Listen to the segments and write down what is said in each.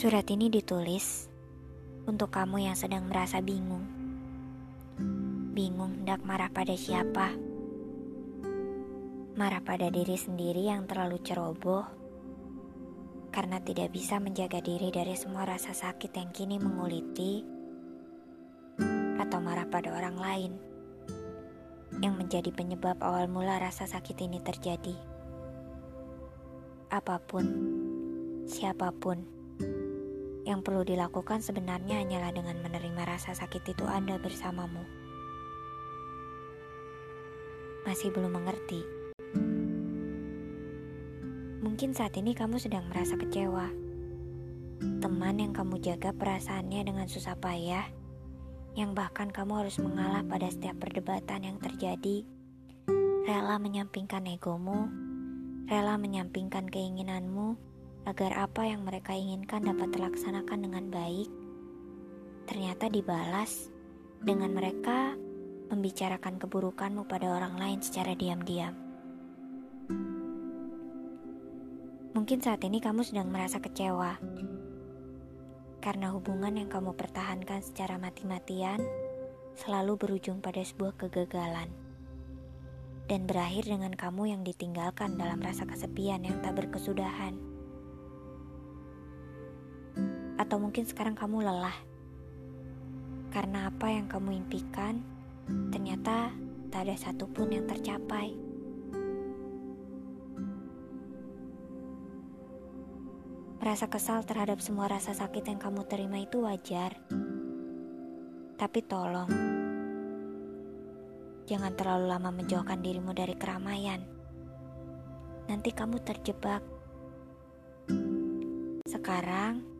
Surat ini ditulis untuk kamu yang sedang merasa bingung. Bingung hendak marah pada siapa? Marah pada diri sendiri yang terlalu ceroboh karena tidak bisa menjaga diri dari semua rasa sakit yang kini menguliti atau marah pada orang lain yang menjadi penyebab awal mula rasa sakit ini terjadi. Apa pun, siapa pun, yang perlu dilakukan sebenarnya hanyalah dengan menerima rasa sakit itu Anda bersamamu. Masih belum mengerti? Mungkin saat ini kamu sedang merasa kecewa. Teman yang kamu jaga perasaannya dengan susah payah yang bahkan kamu harus mengalah pada setiap perdebatan yang terjadi, rela menyampingkan egomu, rela menyampingkan keinginanmu agar apa yang mereka inginkan dapat terlaksanakan dengan baik, ternyata dibalas dengan mereka membicarakan keburukanmu pada orang lain secara diam-diam. Mungkin saat ini kamu sedang merasa kecewa karena hubungan yang kamu pertahankan secara mati-matian selalu berujung pada sebuah kegagalan dan berakhir dengan kamu yang ditinggalkan dalam rasa kesepian yang tak berkesudahan. Atau mungkin sekarang kamu lelah karena apa yang kamu impikan ternyata tak ada satupun yang tercapai. Merasa kesal terhadap semua rasa sakit yang kamu terima itu wajar. Tapi tolong, jangan terlalu lama menjauhkan dirimu dari keramaian. Nanti kamu terjebak. Sekarang,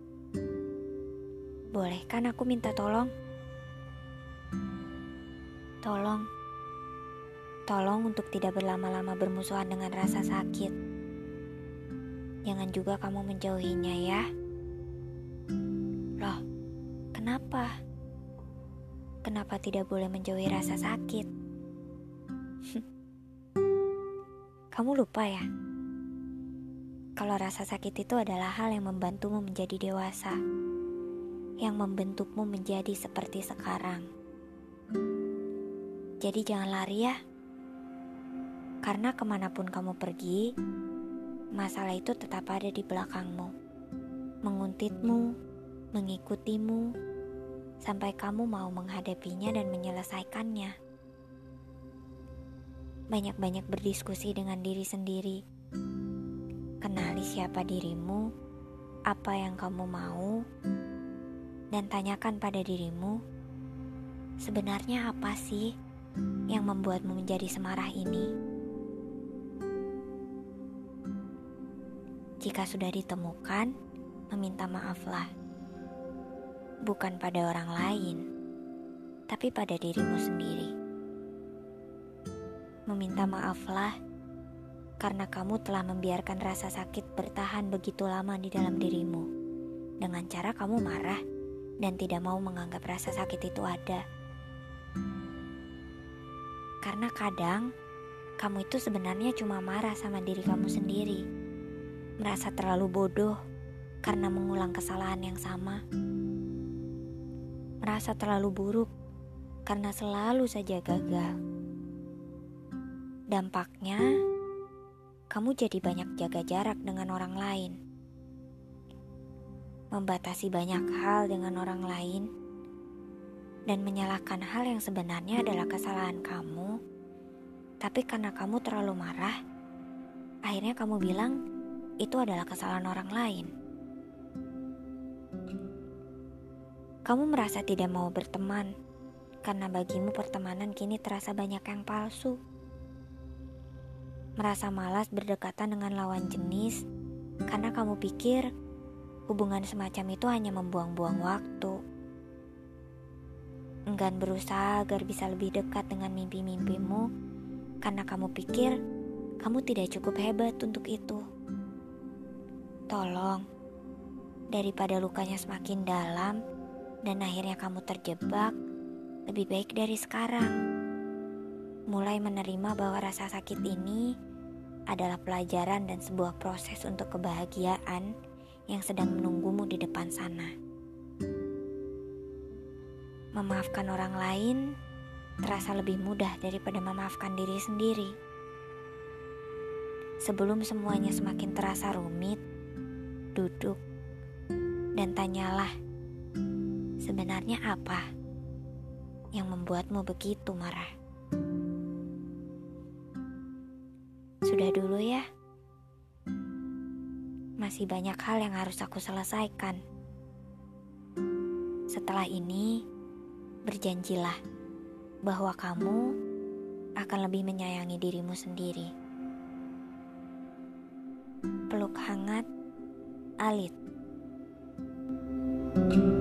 bolehkan aku minta tolong? Tolong, tolong untuk tidak berlama-lama bermusuhan dengan rasa sakit jangan juga kamu menjauhinya ya. Loh, kenapa? Kenapa tidak boleh menjauhi rasa sakit? kamu lupa ya? Kalau rasa sakit itu adalah hal yang membantumu menjadi dewasa, yang membentukmu menjadi seperti sekarang. Jadi jangan lari ya, karena ke mana pun kamu pergi, masalah itu tetap ada di belakangmu, menguntitmu, mengikutimu, sampai kamu mau menghadapinya dan menyelesaikannya. Banyak-banyak berdiskusi dengan diri sendiri. Kenali siapa dirimu, apa yang kamu mau, dan tanyakan pada dirimu, sebenarnya apa sih yang membuatmu menjadi semarah ini? Jika sudah ditemukan, meminta maaflah. Bukan pada orang lain, tapi pada dirimu sendiri. Meminta maaflah karena kamu telah membiarkan rasa sakit bertahan begitu lama di dalam dirimu. Dengan cara kamu marah dan tidak mau menganggap rasa sakit itu ada. Karena kadang kamu itu sebenarnya cuma marah sama diri kamu sendiri merasa terlalu bodoh karena mengulang kesalahan yang sama, merasa terlalu buruk karena selalu saja gagal. Dampaknya, kamu jadi banyak jaga jarak dengan orang lain, membatasi banyak hal dengan orang lain, dan menyalahkan hal yang sebenarnya adalah kesalahan kamu. Tapi karena kamu terlalu marah, akhirnya kamu bilang itu adalah kesalahan orang lain. Kamu merasa tidak mau berteman karena bagimu pertemanan kini terasa banyak yang palsu. Merasa malas berdekatan dengan lawan jenis karena kamu pikir hubungan semacam itu hanya membuang-buang waktu. Enggan berusaha agar bisa lebih dekat dengan mimpi-mimpimu karena kamu pikir kamu tidak cukup hebat untuk itu. Tolong, daripada lukanya semakin dalam dan akhirnya kamu terjebak, lebih baik dari sekarang. Mulai menerima bahwa rasa sakit ini adalah pelajaran dan sebuah proses untuk kebahagiaan yang sedang menunggumu di depan sana. Memaafkan orang lain terasa lebih mudah daripada memaafkan diri sendiri. Sebelum semuanya semakin terasa rumit, duduk dan tanyalah, sebenarnya apa yang membuatmu begitu marah? Sudah dulu ya. Masih banyak hal yang harus aku selesaikan. Setelah ini, berjanjilah bahwa kamu akan lebih menyayangi dirimu sendiri. Peluk hangat, Alit. thank you